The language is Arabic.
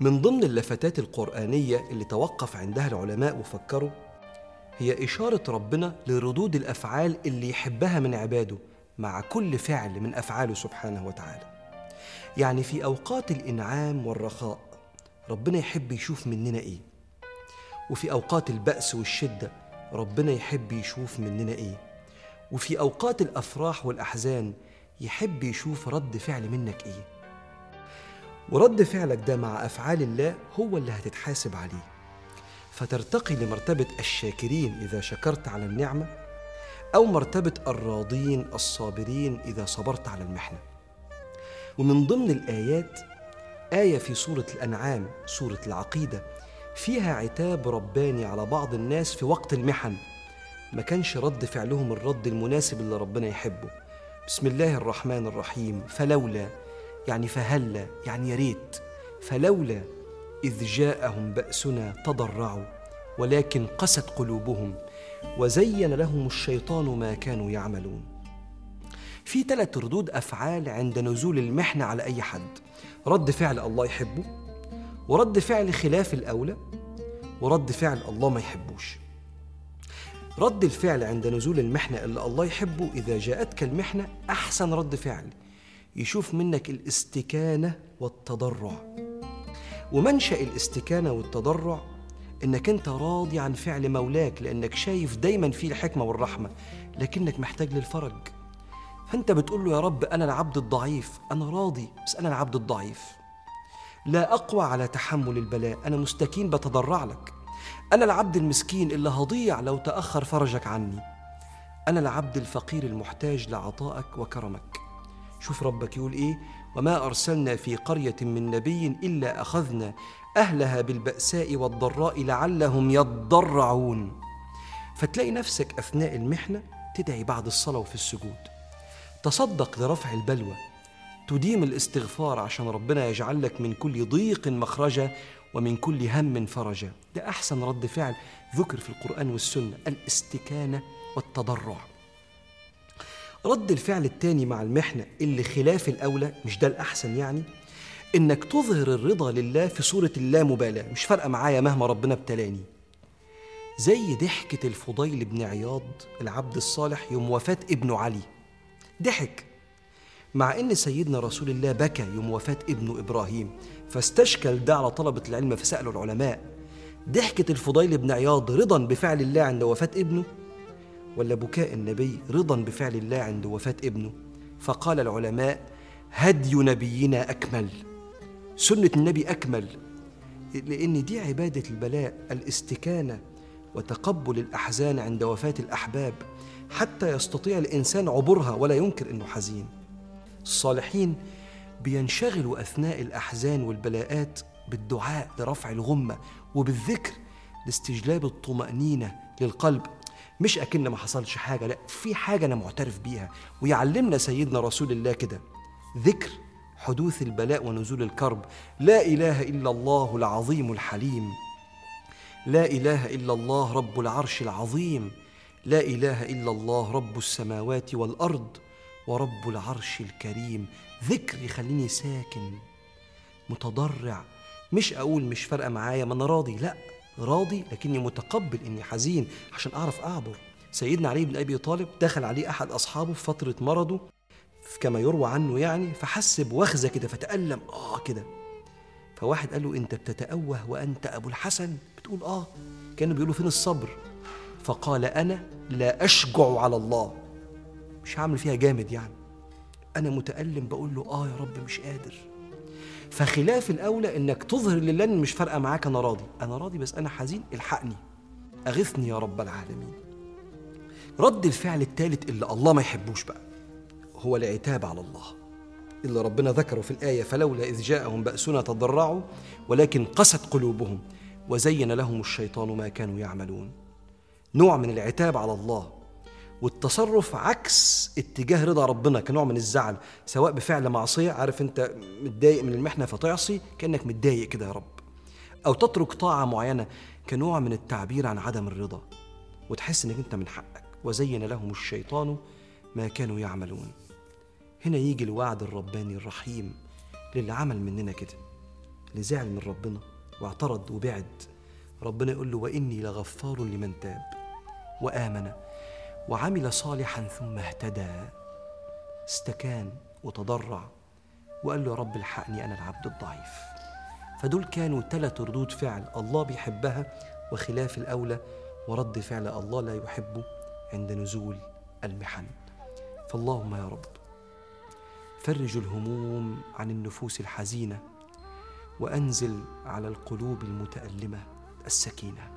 من ضمن اللفتات القرآنية اللي توقف عندها العلماء وفكروا هي إشارة ربنا لردود الأفعال اللي يحبها من عباده مع كل فعل من أفعاله سبحانه وتعالى. يعني في أوقات الإنعام والرخاء ربنا يحب يشوف مننا إيه. وفي أوقات البأس والشدة ربنا يحب يشوف مننا إيه. وفي أوقات الأفراح والأحزان يحب يشوف رد فعل منك إيه. ورد فعلك ده مع أفعال الله هو اللي هتتحاسب عليه. فترتقي لمرتبة الشاكرين إذا شكرت على النعمة أو مرتبة الراضين الصابرين إذا صبرت على المحنة. ومن ضمن الآيات آية في سورة الأنعام سورة العقيدة فيها عتاب رباني على بعض الناس في وقت المحن. ما كانش رد فعلهم الرد المناسب اللي ربنا يحبه. بسم الله الرحمن الرحيم. فلولا يعني فهلا يعني يا ريت. فلولا إذ جاءهم بأسنا تضرعوا ولكن قست قلوبهم وزين لهم الشيطان ما كانوا يعملون. في ثلاث ردود أفعال عند نزول المحنة على أي حد. رد فعل الله يحبه ورد فعل خلاف الأولى ورد فعل الله ما يحبوش. رد الفعل عند نزول المحنة اللي الله يحبه إذا جاءتك المحنة أحسن رد فعل. يشوف منك الاستكانة والتضرع. ومنشأ الاستكانة والتضرع إنك أنت راضي عن فعل مولاك لأنك شايف دايما فيه الحكمة والرحمة لكنك محتاج للفرج. فأنت بتقول له يا رب أنا العبد الضعيف أنا راضي بس أنا العبد الضعيف. لا أقوى على تحمل البلاء أنا مستكين بتضرع لك. أنا العبد المسكين اللي هضيع لو تأخر فرجك عني. أنا العبد الفقير المحتاج لعطائك وكرمك. شوف ربك يقول إيه؟ وما أرسلنا في قرية من نبي إلا أخذنا أهلها بالبأساء والضراء لعلهم يضرعون. فتلاقي نفسك أثناء المحنة تدعي بعد الصلاة وفي السجود. تصدق لرفع البلوى. تديم الاستغفار عشان ربنا يجعل لك من كل ضيق مخرجا ومن كل هم فرجا ده أحسن رد فعل ذكر في القرآن والسنة الإستكانة والتضرع. رد الفعل التاني مع المحنة اللي خلاف الأولى مش ده الأحسن يعني؟ إنك تظهر الرضا لله في صورة اللامبالاة مش فارقة معايا مهما ربنا ابتلاني. زي ضحكة الفضيل بن عياض العبد الصالح يوم وفاة ابنه علي. ضحك. مع إن سيدنا رسول الله بكى يوم وفاة ابنه إبراهيم فاستشكل ده على طلبة العلم فسألوا العلماء. ضحكة الفضيل بن عياض رضا بفعل الله عند وفاة ابنه ولا بكاء النبي رضا بفعل الله عند وفاة ابنه؟ فقال العلماء هدي نبينا أكمل. سنة النبي أكمل. لأن دي عبادة البلاء الاستكانة وتقبل الأحزان عند وفاة الأحباب. حتى يستطيع الإنسان عبورها ولا ينكر إنه حزين. الصالحين بينشغلوا أثناء الأحزان والبلاءات بالدعاء لرفع الغمة وبالذكر لاستجلاب الطمأنينة للقلب. مش أكن ما حصلش حاجة لأ في حاجة أنا معترف بيها. ويعلمنا سيدنا رسول الله كده. ذكر حدوث البلاء ونزول الكرب. لا إله إلا الله العظيم الحليم. لا إله إلا الله رب العرش العظيم. لا إله إلا الله رب السماوات والأرض ورب العرش الكريم. ذكر يخليني ساكن متضرع. مش أقول مش فارقة معايا ما أنا راضي لأ. راضي لكني متقبل إني حزين عشان أعرف أعبر. سيدنا علي بن أبي طالب دخل عليه أحد أصحابه في فترة مرضه كما يروى عنه يعني فحس بوخزة كده فتألم. آه كده. فواحد قال له أنت بتتأوه وأنت أبو الحسن؟ بتقول آه. كانوا بيقولوا فين الصبر؟ فقال أنا لا أشجع على الله. مش هعمل فيها جامد يعني. أنا متألم بقول له آه يا رب مش قادر. فخلاف الأولى إنك تظهر لله ان مش فارقة معاك أنا راضي. أنا راضي بس أنا حزين الحقني. أغثني يا رب العالمين. رد الفعل الثالث اللي الله ما يحبوش بقى هو العتاب على الله. اللي ربنا ذكره في الآية فلولا إذ جاءهم بأسنا تضرعوا ولكن قست قلوبهم وزين لهم الشيطان ما كانوا يعملون. نوع من العتاب على الله. والتصرف عكس اتجاه رضا ربنا كنوع من الزعل سواء بفعل معصية عارف انت متضايق من المحنة فتعصي كأنك متضايق كده يا رب. أو تترك طاعة معينة كنوع من التعبير عن عدم الرضا وتحس إنك أنت من حقك. وزين لهم الشيطان ما كانوا يعملون. هنا يجي الوعد الرباني الرحيم للي عمل مننا كده اللي زعل من ربنا واعترض وبعد. ربنا يقول له وإني لغفار لمن تاب وآمن. وعمل صالحا ثم اهتدى. استكان وتضرع وقال له يا رب الحقني أنا العبد الضعيف. فدول كانوا ثلاث ردود فعل الله بيحبها وخلاف الأولى ورد فعل الله لا يحبه عند نزول المحن. فاللهم يا رب فرج الهموم عن النفوس الحزينة وأنزل على القلوب المتألمة السكينة.